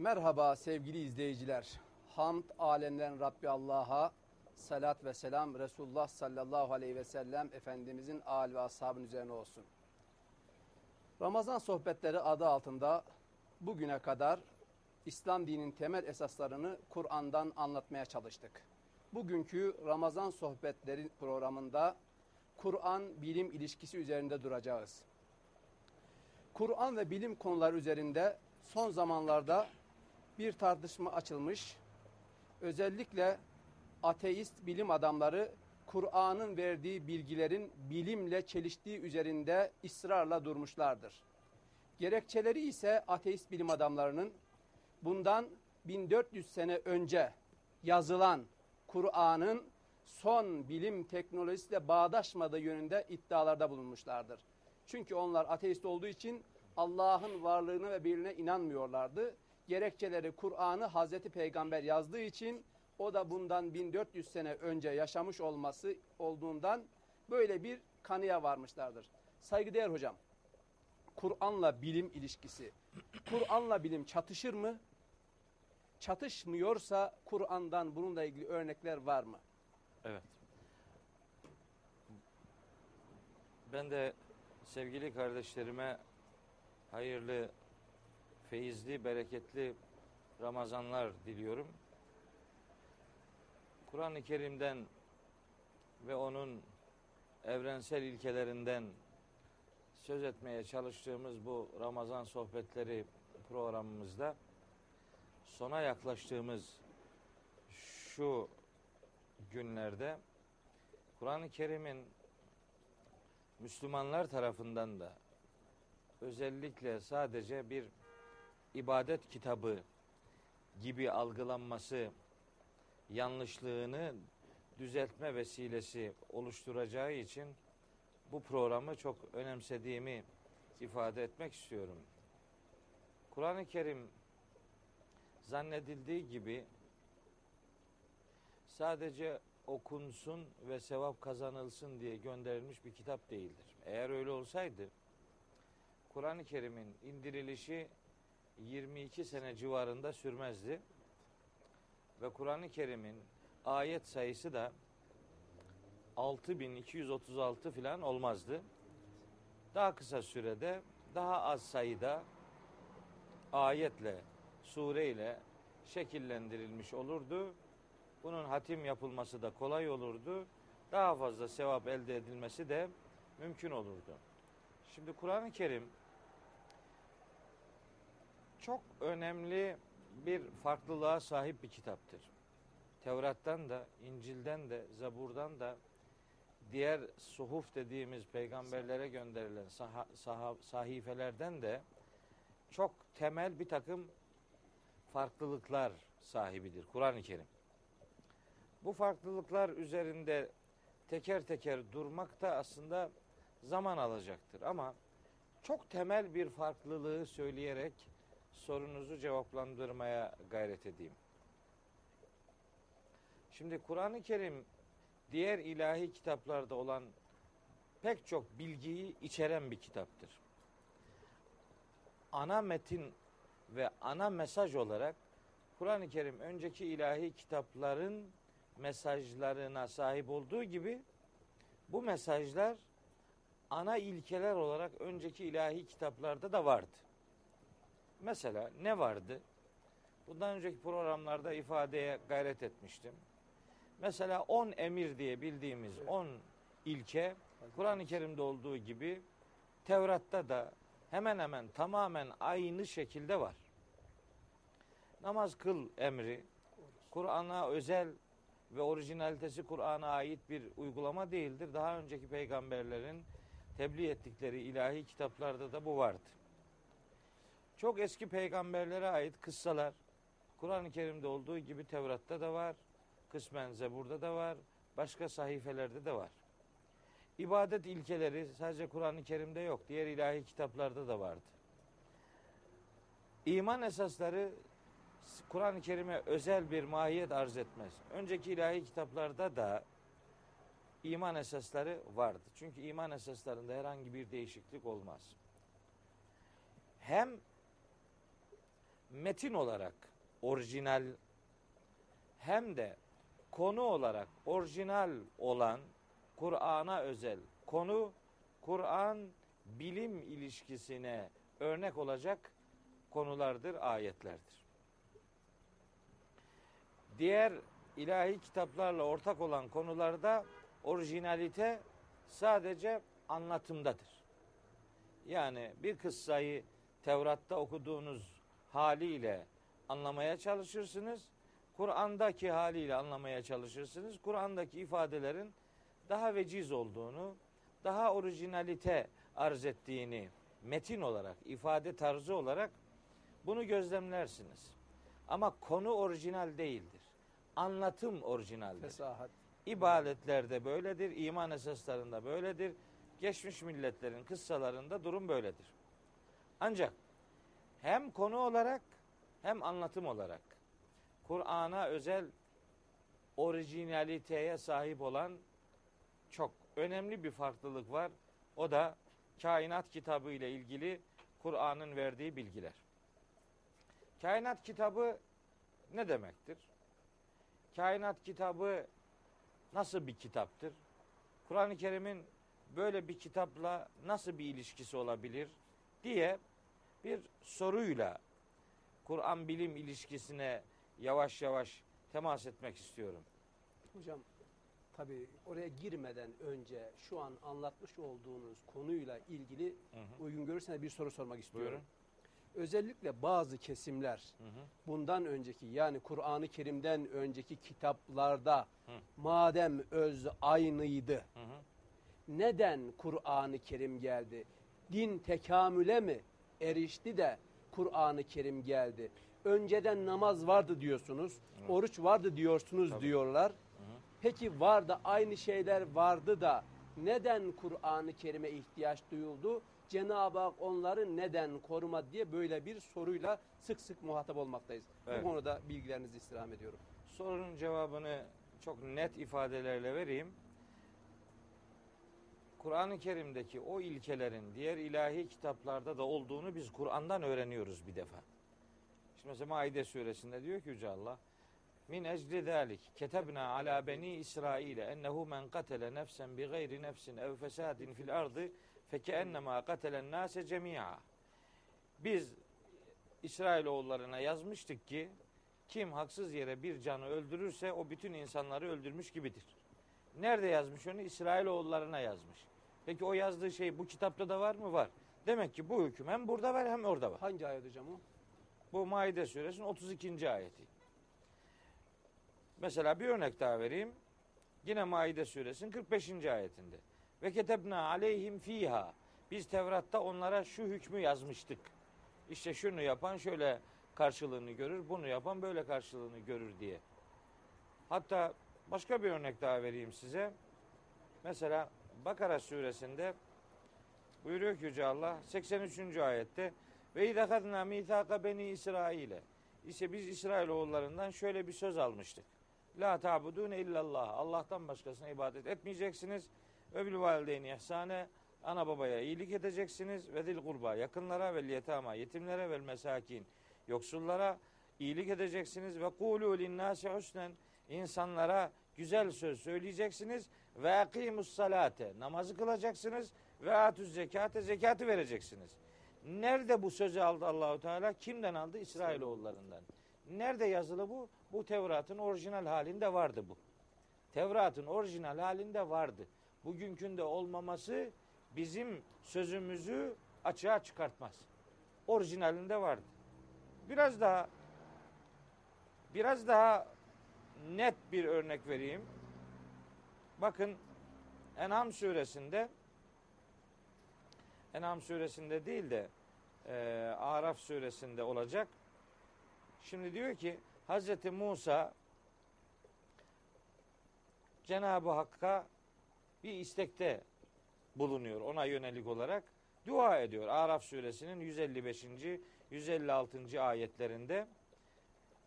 Merhaba sevgili izleyiciler. Hamd alemlerin Rabbi Allah'a, salat ve selam Resulullah sallallahu aleyhi ve sellem Efendimizin âl ve ashabın üzerine olsun. Ramazan sohbetleri adı altında bugüne kadar İslam dininin temel esaslarını Kur'an'dan anlatmaya çalıştık. Bugünkü Ramazan sohbetleri programında Kur'an bilim ilişkisi üzerinde duracağız. Kur'an ve bilim konuları üzerinde son zamanlarda bir tartışma açılmış. Özellikle ateist bilim adamları Kur'an'ın verdiği bilgilerin bilimle çeliştiği üzerinde ısrarla durmuşlardır. Gerekçeleri ise ateist bilim adamlarının bundan 1400 sene önce yazılan Kur'an'ın son bilim teknolojisiyle bağdaşmadığı yönünde iddialarda bulunmuşlardır. Çünkü onlar ateist olduğu için Allah'ın varlığına ve birliğine inanmıyorlardı. Gerekçeleri Kur'an'ı Hazreti Peygamber yazdığı için o da bundan 1400 sene önce yaşamış olması olduğundan böyle bir kanıya varmışlardır. Saygıdeğer hocam, Kur'an'la bilim ilişkisi, Kur'an'la bilim çatışır mı? Çatışmıyorsa Kur'an'dan bununla ilgili örnekler var mı? Evet. Ben de sevgili kardeşlerime hayırlı, feyizli, bereketli Ramazanlar diliyorum. Kur'an-ı Kerim'den ve onun evrensel ilkelerinden söz etmeye çalıştığımız bu Ramazan sohbetleri programımızda sona yaklaştığımız şu günlerde Kur'an-ı Kerim'in Müslümanlar tarafından da özellikle sadece bir ibadet kitabı gibi algılanması yanlışlığını düzeltme vesilesi oluşturacağı için bu programı çok önemsediğimi ifade etmek istiyorum. Kur'an-ı Kerim zannedildiği gibi sadece okunsun ve sevap kazanılsın diye gönderilmiş bir kitap değildir. Eğer öyle olsaydı Kur'an-ı Kerim'in indirilişi 22 sene civarında sürmezdi. Ve Kur'an-ı Kerim'in ayet sayısı da 6236 filan olmazdı. Daha kısa sürede daha az sayıda ayetle, sureyle şekillendirilmiş olurdu. Bunun hatim yapılması da kolay olurdu. Daha fazla sevap elde edilmesi de mümkün olurdu. Şimdi Kur'an-ı Kerim çok önemli bir farklılığa sahip bir kitaptır. Tevrat'tan da, İncil'den de, Zabur'dan da diğer suhuf dediğimiz peygamberlere gönderilen sah sah sahifelerden de çok temel bir takım farklılıklar sahibidir Kur'an-ı Kerim. Bu farklılıklar üzerinde teker teker durmak da aslında zaman alacaktır ama çok temel bir farklılığı söyleyerek sorunuzu cevaplandırmaya gayret edeyim. Şimdi Kur'an-ı Kerim diğer ilahi kitaplarda olan pek çok bilgiyi içeren bir kitaptır. Ana metin ve ana mesaj olarak Kur'an-ı Kerim önceki ilahi kitapların mesajlarına sahip olduğu gibi bu mesajlar ana ilkeler olarak önceki ilahi kitaplarda da vardı. Mesela ne vardı? Bundan önceki programlarda ifadeye gayret etmiştim. Mesela 10 emir diye bildiğimiz 10 ilke Kur'an-ı Kerim'de olduğu gibi Tevrat'ta da hemen hemen tamamen aynı şekilde var. Namaz kıl emri Kur'an'a özel ve orijinalitesi Kur'an'a ait bir uygulama değildir. Daha önceki peygamberlerin tebliğ ettikleri ilahi kitaplarda da bu vardı. Çok eski peygamberlere ait kıssalar Kur'an-ı Kerim'de olduğu gibi Tevrat'ta da var. Kısmen Zebur'da da var. Başka sahifelerde de var. İbadet ilkeleri sadece Kur'an-ı Kerim'de yok. Diğer ilahi kitaplarda da vardı. İman esasları Kur'an-ı Kerim'e özel bir mahiyet arz etmez. Önceki ilahi kitaplarda da iman esasları vardı. Çünkü iman esaslarında herhangi bir değişiklik olmaz. Hem metin olarak orijinal hem de konu olarak orijinal olan Kur'an'a özel konu Kur'an bilim ilişkisine örnek olacak konulardır, ayetlerdir. Diğer ilahi kitaplarla ortak olan konularda orijinalite sadece anlatımdadır. Yani bir kıssayı Tevrat'ta okuduğunuz haliyle anlamaya çalışırsınız. Kur'an'daki haliyle anlamaya çalışırsınız. Kur'an'daki ifadelerin daha veciz olduğunu, daha orijinalite arz ettiğini metin olarak, ifade tarzı olarak bunu gözlemlersiniz. Ama konu orijinal değildir. Anlatım orijinaldir. Fesahat. İbadetlerde böyledir, iman esaslarında böyledir. Geçmiş milletlerin kıssalarında durum böyledir. Ancak hem konu olarak hem anlatım olarak Kur'an'a özel orijinaliteye sahip olan çok önemli bir farklılık var. O da kainat kitabı ile ilgili Kur'an'ın verdiği bilgiler. Kainat kitabı ne demektir? Kainat kitabı nasıl bir kitaptır? Kur'an-ı Kerim'in böyle bir kitapla nasıl bir ilişkisi olabilir diye bir soruyla Kur'an bilim ilişkisine yavaş yavaş temas etmek istiyorum. Hocam tabii oraya girmeden önce şu an anlatmış olduğunuz konuyla ilgili Hı hı. uygun görürseniz bir soru sormak istiyorum. Buyurun. Özellikle bazı kesimler Hı hı. bundan önceki yani Kur'an-ı Kerim'den önceki kitaplarda Hı. madem öz aynıydı Hı hı. neden Kur'an-ı Kerim geldi? Din tekamüle mi erişti de Kur'an-ı Kerim geldi? Önceden namaz vardı diyorsunuz, Evet. oruç vardı diyorsunuz Tabii. diyorlar. Hı hı. Peki var da aynı şeyler vardı da neden Kur'an-ı Kerim'e ihtiyaç duyuldu? Cenab-ı Hak onları neden korumadı diye böyle bir soruyla sık sık muhatap olmaktayız. Evet. Bu konuda bilgilerinizi istirham ediyorum. Sorunun cevabını çok net ifadelerle vereyim. Kur'an-ı Kerim'deki o ilkelerin diğer ilahi kitaplarda da olduğunu biz Kur'an'dan öğreniyoruz bir defa. Şimdi mesela Maide suresinde diyor ki Yüce Allah Min ecli zalik ketebna ala beni İsrail'e ennehu men katele nefsen bi gayri nefsin ev fesadin fil ardı fekeennemâ katelen nâse cemî'a. Biz İsrailoğullarına yazmıştık ki kim haksız yere bir canı öldürürse o bütün insanları öldürmüş gibidir. Nerede yazmış onu? İsrailoğullarına yazmış. Peki o yazdığı şey bu kitapta da var mı? Var. Demek ki bu hüküm hem burada var hem orada var. Hangi ayet hocam o? Bu Maide suresinin 32. ayeti. Mesela bir örnek daha vereyim. Yine Maide suresinin 45. ayetinde. Ve ketebna aleyhim fiha. Biz Tevrat'ta onlara şu hükmü yazmıştık. İşte şunu yapan şöyle karşılığını görür, bunu yapan böyle karşılığını görür diye. Hatta başka bir örnek daha vereyim size. Mesela Bakara suresinde buyuruyor ki Yüce Allah 83. ayette ve idakadna mithaka beni İsrail'e. İşte biz İsrailoğullarından şöyle bir söz almıştık. La ta'budune illallah. Allah'tan başkasına ibadet etmeyeceksiniz. Bil valideyni ihsane. Ana babaya iyilik edeceksiniz. Ve dil kurba. Yakınlara ve yetama. Yetimlere ve mesakin. Yoksullara iyilik edeceksiniz. Ve kulu linnâsi husnen. İnsanlara güzel söz söyleyeceksiniz. Ve akimus salate. Namazı kılacaksınız. Ve atüz zekate. Zekatı vereceksiniz. Nerede bu sözü aldı Allahu Teala? Kimden aldı? İsrailoğullarından. Nerede yazılı bu? Bu Tevrat'ın orijinal halinde vardı bu. Tevrat'ın orijinal halinde vardı. Bugünkünde olmaması bizim sözümüzü açığa çıkartmaz. Orijinalinde vardı. Biraz daha biraz daha net bir örnek vereyim. Bakın En'am suresinde En'am suresinde değil de e, Araf suresinde olacak. Şimdi diyor ki Hazreti Musa Cenab-ı Hakk'a bir istekte bulunuyor ona yönelik olarak. Dua ediyor. Araf suresinin 155. 156. ayetlerinde.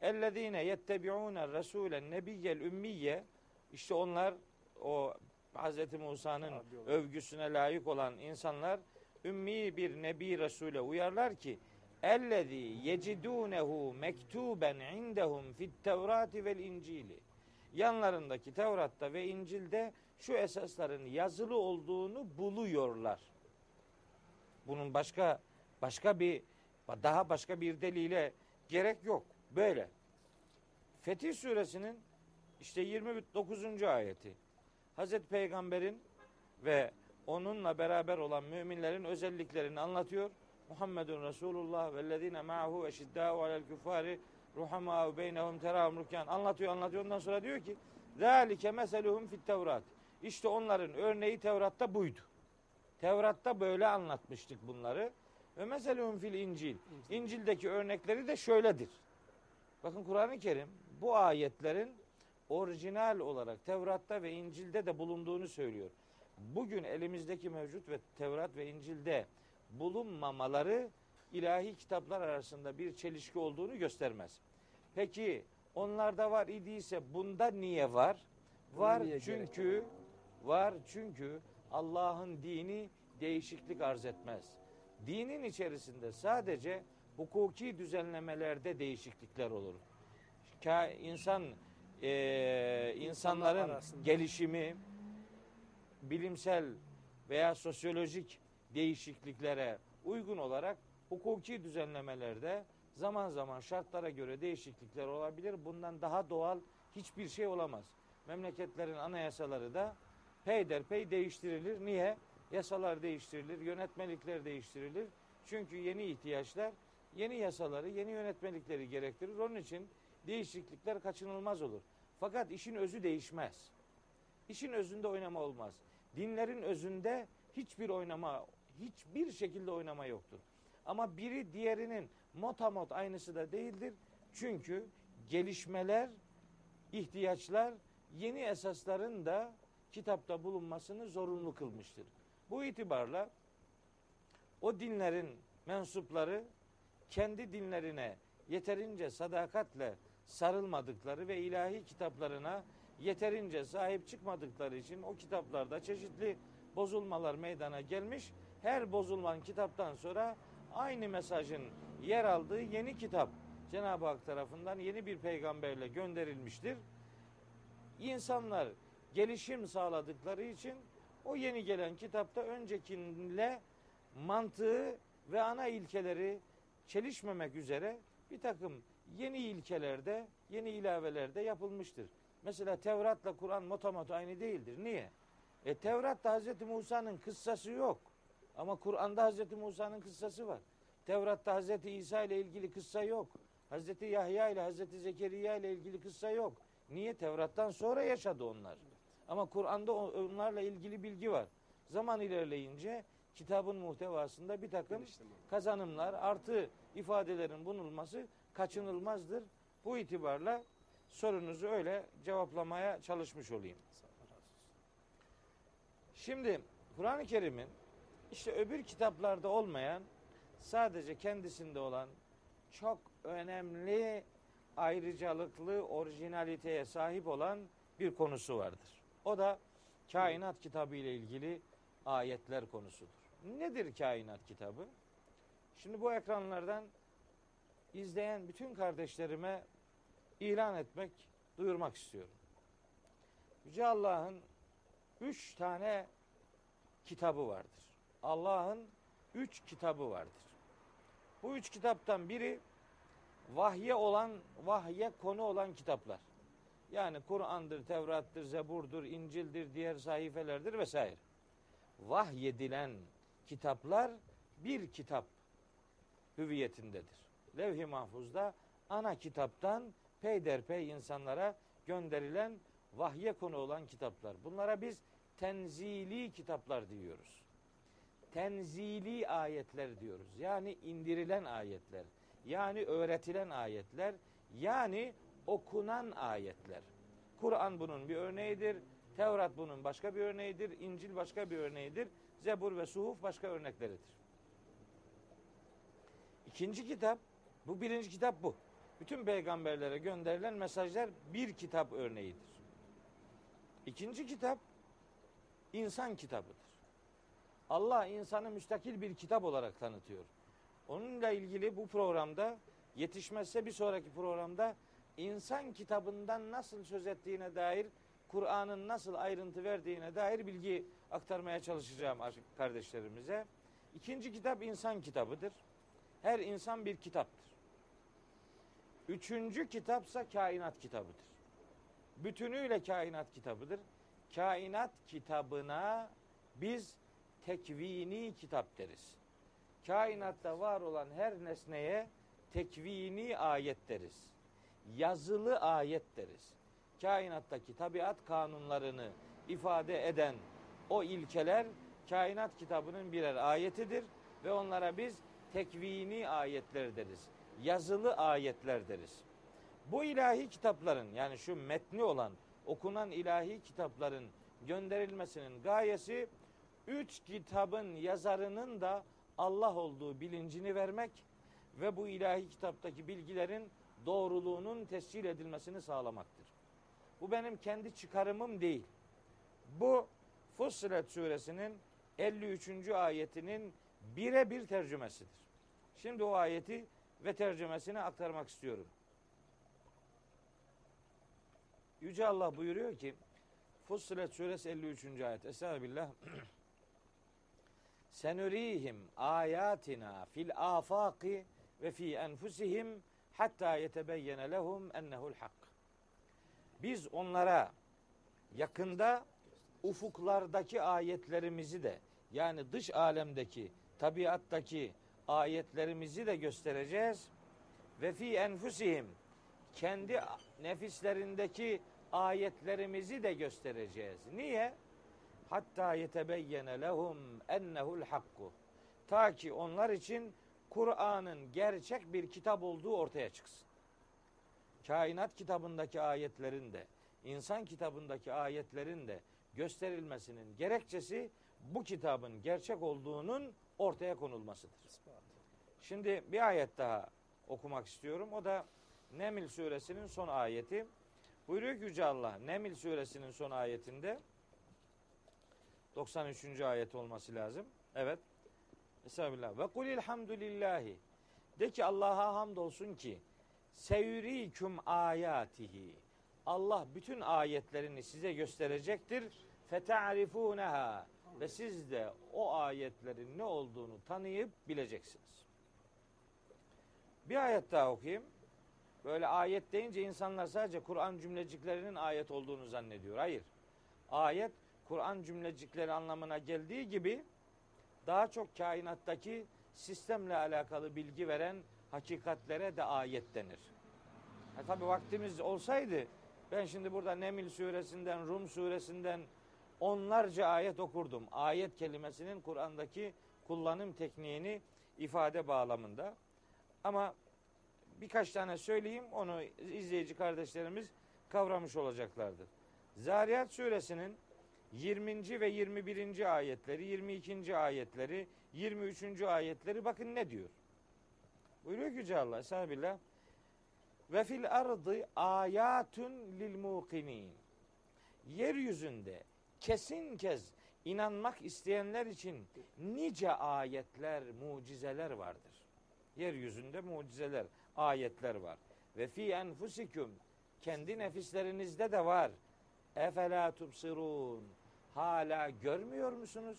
Ellezine yettebi'ûne rasûlen nebiyyel ümmiyye işte onlar o Hazreti Musa'nın övgüsüne layık olan insanlar ümmi bir nebi Resul'e uyarlar ki ellezî yecidûnehu mektuben indehum fit tevrati vel incili. Yanlarındaki Tevrat'ta ve İncil'de şu esasların yazılı olduğunu buluyorlar. Bunun başka başka bir daha başka bir delile gerek yok. Böyle. Fetih suresinin işte 29. ayeti. Hazreti Peygamber'in ve onunla beraber olan müminlerin özelliklerini anlatıyor. Muhammedun Resulullah vellezine ma'hu eşiddâhu alel küffâri ruhamâhu beynehum terâhum rükân anlatıyor anlatıyor ondan sonra diyor ki zâlike meseluhum fit tevrat işte onların örneği Tevrat'ta buydu. Tevrat'ta böyle anlatmıştık bunları. Ve meseluhum fil İncil. İncil'deki örnekleri de şöyledir. Bakın Kur'an-ı Kerim bu ayetlerin orijinal olarak Tevrat'ta ve İncil'de de bulunduğunu söylüyor. Bugün elimizdeki mevcut ve Tevrat ve İncil'de bulunmamaları ilahi kitaplar arasında bir çelişki olduğunu göstermez. Peki onlarda var idiyse bunda niye var? Var niye çünkü var çünkü Allah'ın dini değişiklik arz etmez. Dinin içerisinde sadece hukuki düzenlemelerde değişiklikler olur. Ka insan e, insanların arasında. gelişimi bilimsel veya sosyolojik değişikliklere uygun olarak hukuki düzenlemelerde zaman zaman şartlara göre değişiklikler olabilir. Bundan daha doğal hiçbir şey olamaz. Memleketlerin anayasaları da peyderpey değiştirilir. Niye? Yasalar değiştirilir, yönetmelikler değiştirilir. Çünkü yeni ihtiyaçlar yeni yasaları, yeni yönetmelikleri gerektirir. Onun için değişiklikler kaçınılmaz olur. Fakat işin özü değişmez. İşin özünde oynama olmaz. Dinlerin özünde hiçbir oynama, hiçbir şekilde oynama yoktur. Ama biri diğerinin motamot aynısı da değildir. Çünkü gelişmeler, ihtiyaçlar yeni esasların da kitapta bulunmasını zorunlu kılmıştır. Bu itibarla o dinlerin mensupları kendi dinlerine yeterince sadakatle sarılmadıkları ve ilahi kitaplarına yeterince sahip çıkmadıkları için o kitaplarda çeşitli bozulmalar meydana gelmiş. Her bozulan kitaptan sonra aynı mesajın yer aldığı yeni kitap Cenab-ı Hak tarafından yeni bir peygamberle gönderilmiştir. İnsanlar gelişim sağladıkları için o yeni gelen kitapta öncekinle mantığı ve ana ilkeleri çelişmemek üzere bir takım yeni ilkelerde, yeni ilavelerde yapılmıştır. Mesela Tevrat'la Kur'an motomot aynı değildir. Niye? E Tevrat'ta Hz. Musa'nın kıssası yok. Ama Kur'an'da Hz. Musa'nın kıssası var. Tevrat'ta Hz. İsa ile ilgili kıssa yok. Hz. Yahya ile Hz. Zekeriya ile ilgili kıssa yok. Niye? Tevrat'tan sonra yaşadı onlar. Ama Kur'an'da onlarla ilgili bilgi var. Zaman ilerleyince kitabın muhtevasında bir takım kazanımlar artı ifadelerin bulunması kaçınılmazdır. Bu itibarla sorunuzu öyle cevaplamaya çalışmış olayım. Şimdi Kur'an-ı Kerim'in işte öbür kitaplarda olmayan sadece kendisinde olan çok önemli ayrıcalıklı orijinaliteye sahip olan bir konusu vardır. O da kainat kitabı ile ilgili ayetler konusudur. Nedir kainat kitabı? Şimdi bu ekranlardan izleyen bütün kardeşlerime ilan etmek, duyurmak istiyorum. Yüce Allah'ın üç tane kitabı vardır. Allah'ın üç kitabı vardır. Bu üç kitaptan biri vahye olan, vahye konu olan kitaplar. Yani Kur'an'dır, Tevrat'tır, Zebur'dur, İncil'dir, diğer sahifelerdir vesaire. Vahyedilen kitaplar bir kitap hüviyetindedir. Levh-i Mahfuz'da ana kitaptan peyderpey insanlara gönderilen vahye konu olan kitaplar. Bunlara biz tenzili kitaplar diyoruz. Tenzili ayetler diyoruz. Yani indirilen ayetler. Yani öğretilen ayetler. Yani okunan ayetler. Kur'an bunun bir örneğidir. Tevrat bunun başka bir örneğidir. İncil başka bir örneğidir. Zebur ve Suhuf başka örnekleridir. İkinci kitap, bu birinci kitap bu. Bütün peygamberlere gönderilen mesajlar bir kitap örneğidir. İkinci kitap insan kitabıdır. Allah insanı müstakil bir kitap olarak tanıtıyor. Onunla ilgili bu programda yetişmezse bir sonraki programda insan kitabından nasıl söz ettiğine dair Kur'an'ın nasıl ayrıntı verdiğine dair bilgi aktarmaya çalışacağım kardeşlerimize. İkinci kitap insan kitabıdır. Her insan bir kitaptır. Üçüncü kitapsa kainat kitabıdır. Bütünüyle kainat kitabıdır. Kainat kitabına biz tekvini kitap deriz. Kainatta var olan her nesneye tekvini ayet deriz. Yazılı ayet deriz. Kainattaki tabiat kanunlarını ifade eden o ilkeler kainat kitabının birer ayetidir ve onlara biz tekvini ayetler deriz. Yazılı ayetler deriz. Bu ilahi kitapların yani şu metni olan okunan ilahi kitapların gönderilmesinin gayesi üç kitabın yazarının da Allah olduğu bilincini vermek ve bu ilahi kitaptaki bilgilerin doğruluğunun tescil edilmesini sağlamaktır. Bu benim kendi çıkarımım değil. Bu Fussilet suresinin 53. ayetinin birebir tercümesidir. Şimdi o ayeti ve tercümesini aktarmak istiyorum. Yüce Allah buyuruyor ki Fussilet suresi 53. ayet. Estağfirullah. Senurihim ayatina fil afaki ve fi enfusihim hatta yetebeyyene lehum ennehu'l hak. Biz onlara yakında ufuklardaki ayetlerimizi de yani dış alemdeki, tabiattaki ayetlerimizi de göstereceğiz. Ve fi enfusihim kendi nefislerindeki ayetlerimizi de göstereceğiz. Niye? Hatta yetebeyyene lehum ennehu'l hakku. Ta ki onlar için Kur'an'ın gerçek bir kitap olduğu ortaya çıksın. Kainat kitabındaki ayetlerin de, insan kitabındaki ayetlerin de gösterilmesinin gerekçesi bu kitabın gerçek olduğunun ortaya konulmasıdır. Şimdi bir ayet daha okumak istiyorum. O da Neml suresinin son ayeti. Buyuruyor ki Yüce Allah Neml suresinin son ayetinde 93. ayet olması lazım. Evet. Estağfirullah. Ve kulil hamdülillahi. De ki Allah'a hamdolsun ki seyriküm ayatihi. Allah bütün ayetlerini size gösterecektir. Feta'rifuneha. Ve siz de o ayetlerin ne olduğunu tanıyıp bileceksiniz. Bir ayet daha okuyayım. Böyle ayet deyince insanlar sadece Kur'an cümleciklerinin ayet olduğunu zannediyor. Hayır. Ayet Kur'an cümlecikleri anlamına geldiği gibi daha çok kainattaki sistemle alakalı bilgi veren hakikatlere de ayet denir. E tabi vaktimiz olsaydı ben şimdi burada Nemil suresinden, Rum suresinden onlarca ayet okurdum. Ayet kelimesinin Kur'an'daki kullanım tekniğini ifade bağlamında. Ama birkaç tane söyleyeyim onu izleyici kardeşlerimiz kavramış olacaklardır. Zariyat suresinin 20. ve 21. ayetleri, 22. ayetleri, 23. ayetleri bakın ne diyor. Buyuruyor ki Yüce Allah Estağfirullah. Ve fil ardı ayatun lil muqinin. Yeryüzünde kesin kez inanmak isteyenler için nice ayetler, mucizeler vardır. Yeryüzünde mucizeler, ayetler var. Ve fi enfusikum kendi nefislerinizde de var. Efela tubsirun. Hala görmüyor musunuz?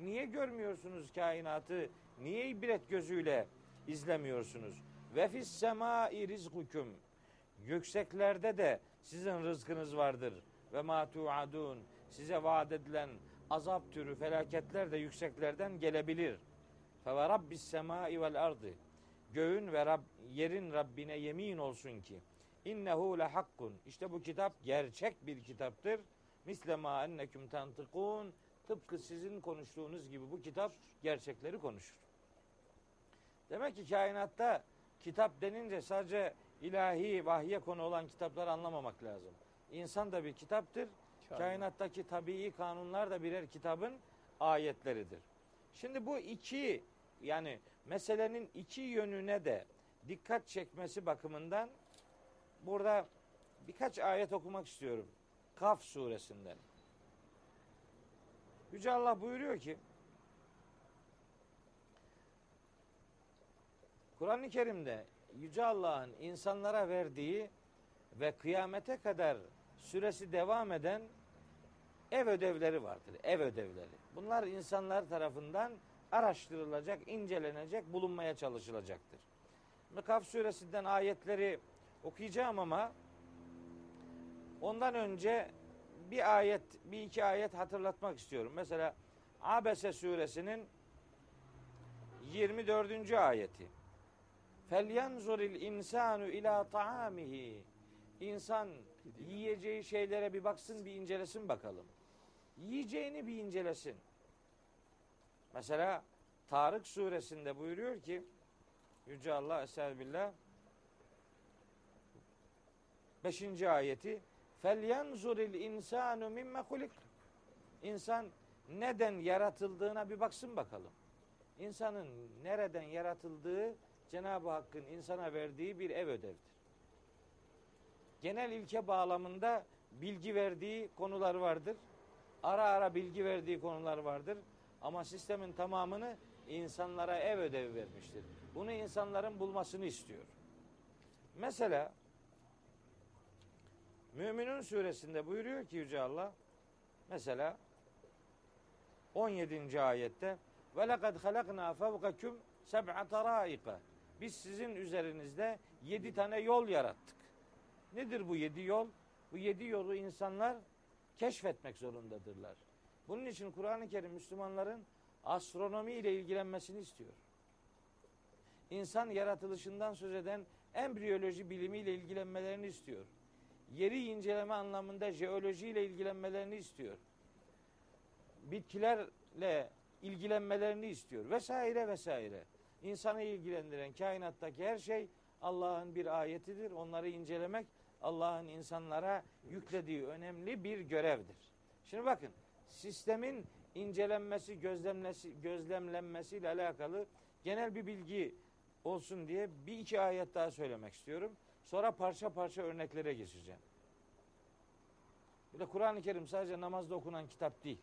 Niye görmüyorsunuz kainatı? Niye ibret gözüyle izlemiyorsunuz? Ve fis semai rizkukum. Yükseklerde de sizin rızkınız vardır. Ve ma tuadun. Size vaat edilen azap türü felaketler de yükseklerden gelebilir. Fe ve rabbis semai vel ardı. Göğün ve Rab, yerin Rabbine yemin olsun ki innehu le hakkun. İşte bu kitap gerçek bir kitaptır. Misle ma enneküm tantıkun. Tıpkı sizin konuştuğunuz gibi bu kitap gerçekleri konuşur. Demek ki kainatta kitap denince sadece ilahi vahye konu olan kitapları anlamamak lazım. İnsan da bir kitaptır. Kainattaki tabii kanunlar da birer kitabın ayetleridir. Şimdi bu iki yani meselenin iki yönüne de dikkat çekmesi bakımından burada birkaç ayet okumak istiyorum. Kaf suresinden. Yüce Allah buyuruyor ki Kur'an-ı Kerim'de Yüce Allah'ın insanlara verdiği ve kıyamete kadar süresi devam eden ev ödevleri vardır. Ev ödevleri. Bunlar insanlar tarafından araştırılacak, incelenecek, bulunmaya çalışılacaktır. Kaf suresinden ayetleri okuyacağım ama ondan önce bir ayet, bir iki ayet hatırlatmak istiyorum. Mesela Abese suresinin 24. ayeti. Felyanzuril insanu ila taamihi. İnsan yiyeceği şeylere bir baksın, bir incelesin bakalım. Yiyeceğini bir incelesin. Mesela Tarık suresinde buyuruyor ki Yüce Allah Estağfirullah 5. ayeti Felyanzuril insanu mimme hulik. İnsan neden yaratıldığına bir baksın bakalım. İnsanın nereden yaratıldığı Cenab-ı Hakk'ın insana verdiği bir ev ödevdir. Genel ilke bağlamında bilgi verdiği konular vardır. Ara ara bilgi verdiği konular vardır. Ama sistemin tamamını insanlara ev ödevi vermiştir. Bunu insanların bulmasını istiyor. Mesela Müminun suresinde buyuruyor ki Yüce Allah mesela 17. ayette ve lekad halakna fevkakum seb'a taraika biz sizin üzerinizde yedi tane yol yarattık. Nedir bu yedi yol? Bu yedi yolu insanlar keşfetmek zorundadırlar. Bunun için Kur'an-ı Kerim Müslümanların astronomi ile ilgilenmesini istiyor. İnsan yaratılışından söz eden embriyoloji bilimiyle ilgilenmelerini istiyor. Yeri inceleme anlamında jeolojiyle ilgilenmelerini istiyor. Bitkilerle ilgilenmelerini istiyor vesaire vesaire. İnsanı ilgilendiren kainattaki her şey Allah'ın bir ayetidir. Onları incelemek Allah'ın insanlara yüklediği önemli bir görevdir. Şimdi bakın sistemin incelenmesi, gözlemlesi, gözlemlenmesiyle alakalı genel bir bilgi olsun diye bir iki ayet daha söylemek istiyorum. Sonra parça parça örneklere geçeceğim. Bir de Kur'an-ı Kerim sadece namazda okunan kitap değil.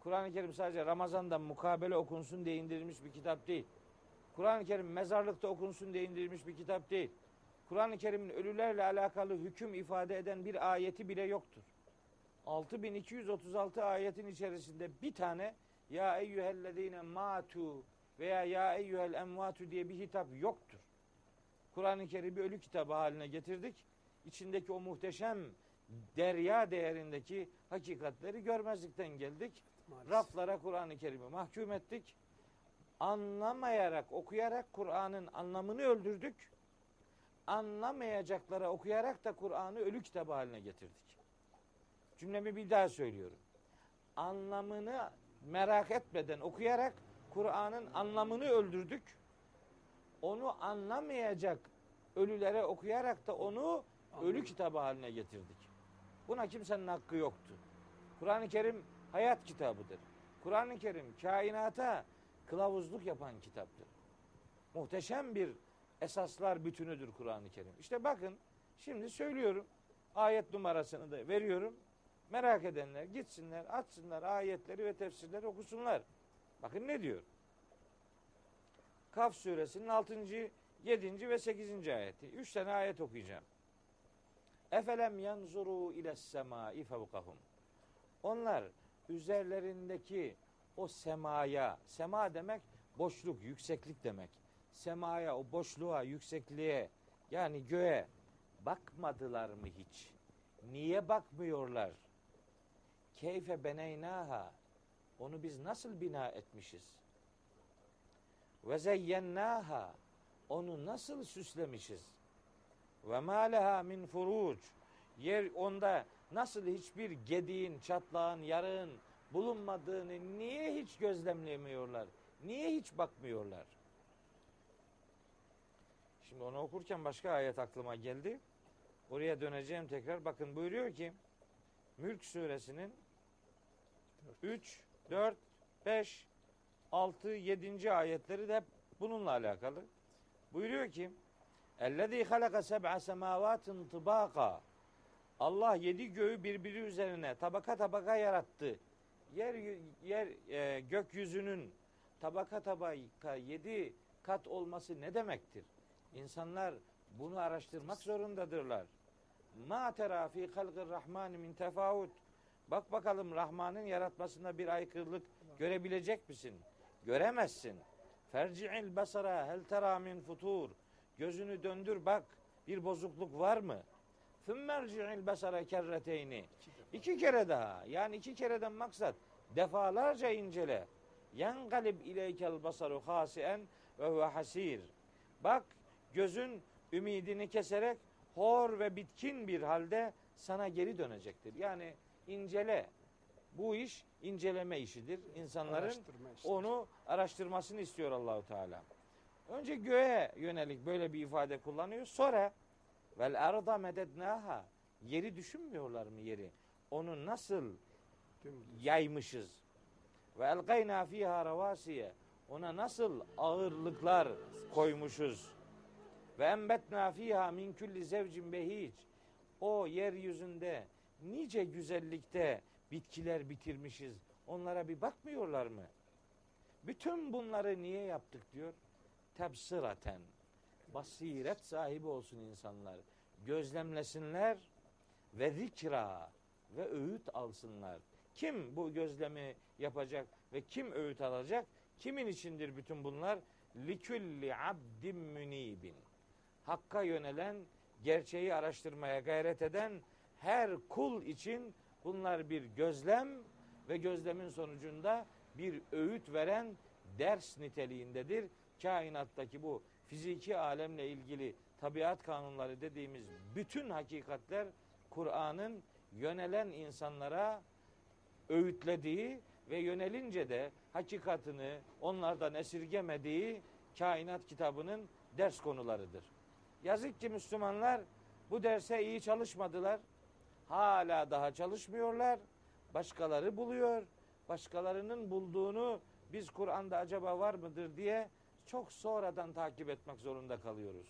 Kur'an-ı Kerim sadece Ramazan'da mukabele okunsun diye indirilmiş bir kitap değil. Kur'an-ı Kerim mezarlıkta okunsun diye indirilmiş bir kitap değil. Kur'an-ı Kerim'in ölülerle alakalı hüküm ifade eden bir ayeti bile yoktur. 6236 ayetin içerisinde bir tane ya eyyühellezine matu veya ya eyyühel emvatu diye bir hitap yoktur. Kur'an-ı Kerim'i ölü kitabı haline getirdik. İçindeki o muhteşem derya değerindeki hakikatleri görmezlikten geldik. Maalesef. Raflara Kur'an-ı Kerim'i mahkum ettik. Anlamayarak, okuyarak Kur'an'ın anlamını öldürdük. Anlamayacaklara okuyarak da Kur'an'ı ölü kitabı haline getirdik. Cümlemi bir daha söylüyorum. Anlamını merak etmeden okuyarak Kur'an'ın anlamını öldürdük. Onu anlamayacak ölülere okuyarak da onu ölü kitabı haline getirdik. Buna kimsenin hakkı yoktu. Kur'an-ı Kerim hayat kitabıdır. Kur'an-ı Kerim kainata kılavuzluk yapan kitaptır. Muhteşem bir esaslar bütünüdür Kur'an-ı Kerim. İşte bakın şimdi söylüyorum. Ayet numarasını da veriyorum. Merak edenler gitsinler, açsınlar ayetleri ve tefsirleri okusunlar. Bakın ne diyor? Kaf suresinin 6. 7. ve 8. ayeti. Üç tane ayet okuyacağım. Efelem yanzuru ile semai fevkahum. Onlar üzerlerindeki o semaya, sema demek boşluk, yükseklik demek. Semaya, o boşluğa, yüksekliğe yani göğe bakmadılar mı hiç? Niye bakmıyorlar? Keyfe beneynaha. Onu biz nasıl bina etmişiz? Ve zeyyennaha. Onu nasıl süslemişiz? Ve ma leha min furuc. Yer onda nasıl hiçbir gediğin, çatlağın, yarığın bulunmadığını niye hiç gözlemlemiyorlar? Niye hiç bakmıyorlar? Şimdi onu okurken başka ayet aklıma geldi. Oraya döneceğim tekrar. Bakın buyuruyor ki Mülk suresinin 3, 4, 5, 6, 7. ayetleri de hep bununla alakalı. Buyuruyor ki Ellezî halaka seb'a semâvâtin tıbâka Allah yedi göğü birbiri üzerine tabaka tabaka yarattı. Yer yer e, gökyüzünün tabaka tabaka yedi kat olması ne demektir? İnsanlar bunu araştırmak zorundadırlar. Ma tera fi halqir rahman min tefavut. Bak bakalım Rahman'ın yaratmasında bir aykırılık görebilecek misin? Göremezsin. Ferci'il basara hel tera min futur. Gözünü döndür bak bir bozukluk var mı? Thummerci'il basara kerreteyni. İki kere daha. Yani iki kereden maksat defalarca incele. Yangalib ileykel basaru hasien ve huve hasir. Bak gözün ümidini keserek hor ve bitkin bir halde sana geri dönecektir. Yani incele. Bu iş inceleme işidir. İnsanların Araştırma işte. onu araştırmasını istiyor Allahu Teala. Önce göğe yönelik böyle bir ifade kullanıyor. Sonra vel arda medednaha. Yeri düşünmüyorlar mı yeri? Onu nasıl yaymışız? Ve elgayna fiha ravasiye. Ona nasıl ağırlıklar koymuşuz? Ve embetna fiha min kulli zevcin behic. O yeryüzünde nice güzellikte bitkiler bitirmişiz. Onlara bir bakmıyorlar mı? Bütün bunları niye yaptık diyor? Tebsiraten. Basiret sahibi olsun insanlar. Gözlemlesinler ve zikra ve öğüt alsınlar. Kim bu gözlemi yapacak ve kim öğüt alacak? Kimin içindir bütün bunlar? Likülli abdim münibin. Hakka yönelen, gerçeği araştırmaya gayret eden her kul için bunlar bir gözlem ve gözlemin sonucunda bir öğüt veren ders niteliğindedir. Kainattaki bu fiziki alemle ilgili tabiat kanunları dediğimiz bütün hakikatler Kur'an'ın yönelen insanlara öğütlediği ve yönelince de hakikatını onlardan esirgemediği kainat kitabının ders konularıdır. Yazık ki Müslümanlar bu derse iyi çalışmadılar. Hala daha çalışmıyorlar. Başkaları buluyor. Başkalarının bulduğunu biz Kur'an'da acaba var mıdır diye çok sonradan takip etmek zorunda kalıyoruz.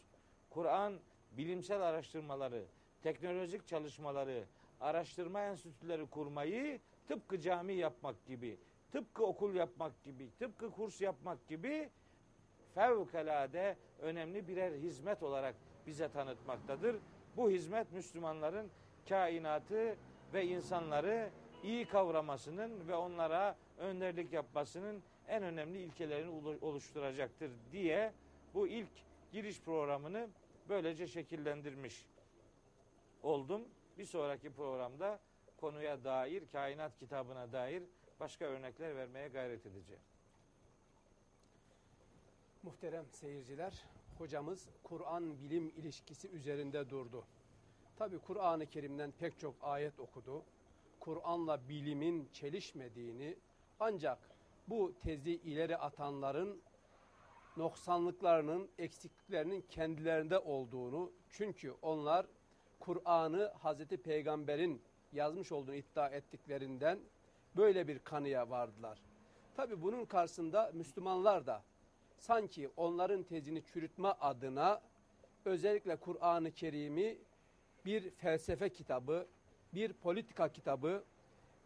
Kur'an bilimsel araştırmaları, teknolojik çalışmaları, araştırma enstitüleri kurmayı tıpkı cami yapmak gibi, tıpkı okul yapmak gibi, tıpkı kurs yapmak gibi fevkalade önemli birer hizmet olarak bize tanıtmaktadır. Bu hizmet Müslümanların kainatı ve insanları iyi kavramasının ve onlara önderlik yapmasının en önemli ilkelerini olu- oluşturacaktır diye bu ilk giriş programını böylece şekillendirmiş oldum. Bir sonraki programda konuya dair, kainat kitabına dair başka örnekler vermeye gayret edeceğim. Muhterem seyirciler, hocamız Kur'an bilim ilişkisi üzerinde durdu. Tabi Kur'an-ı Kerim'den pek çok ayet okudu. Kur'an'la bilimin çelişmediğini ancak bu tezi ileri atanların noksanlıklarının, eksikliklerinin kendilerinde olduğunu çünkü onlar Kur'an'ı Hazreti Peygamber'in yazmış olduğunu iddia ettiklerinden böyle bir kanıya vardılar. Tabi bunun karşısında Müslümanlar da sanki onların tezini çürütme adına özellikle Kur'an-ı Kerim'i bir felsefe kitabı, bir politika kitabı,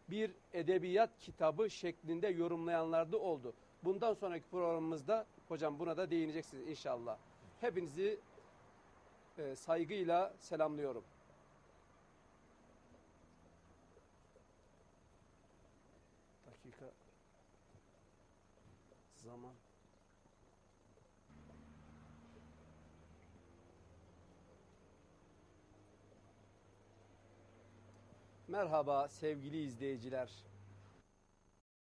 bir edebiyat kitabı şeklinde yorumlayanlar da oldu. Bundan sonraki programımızda hocam buna da değineceksiniz inşallah. Hepinizi e, saygıyla selamlıyorum. Dakika zaman Merhaba sevgili izleyiciler.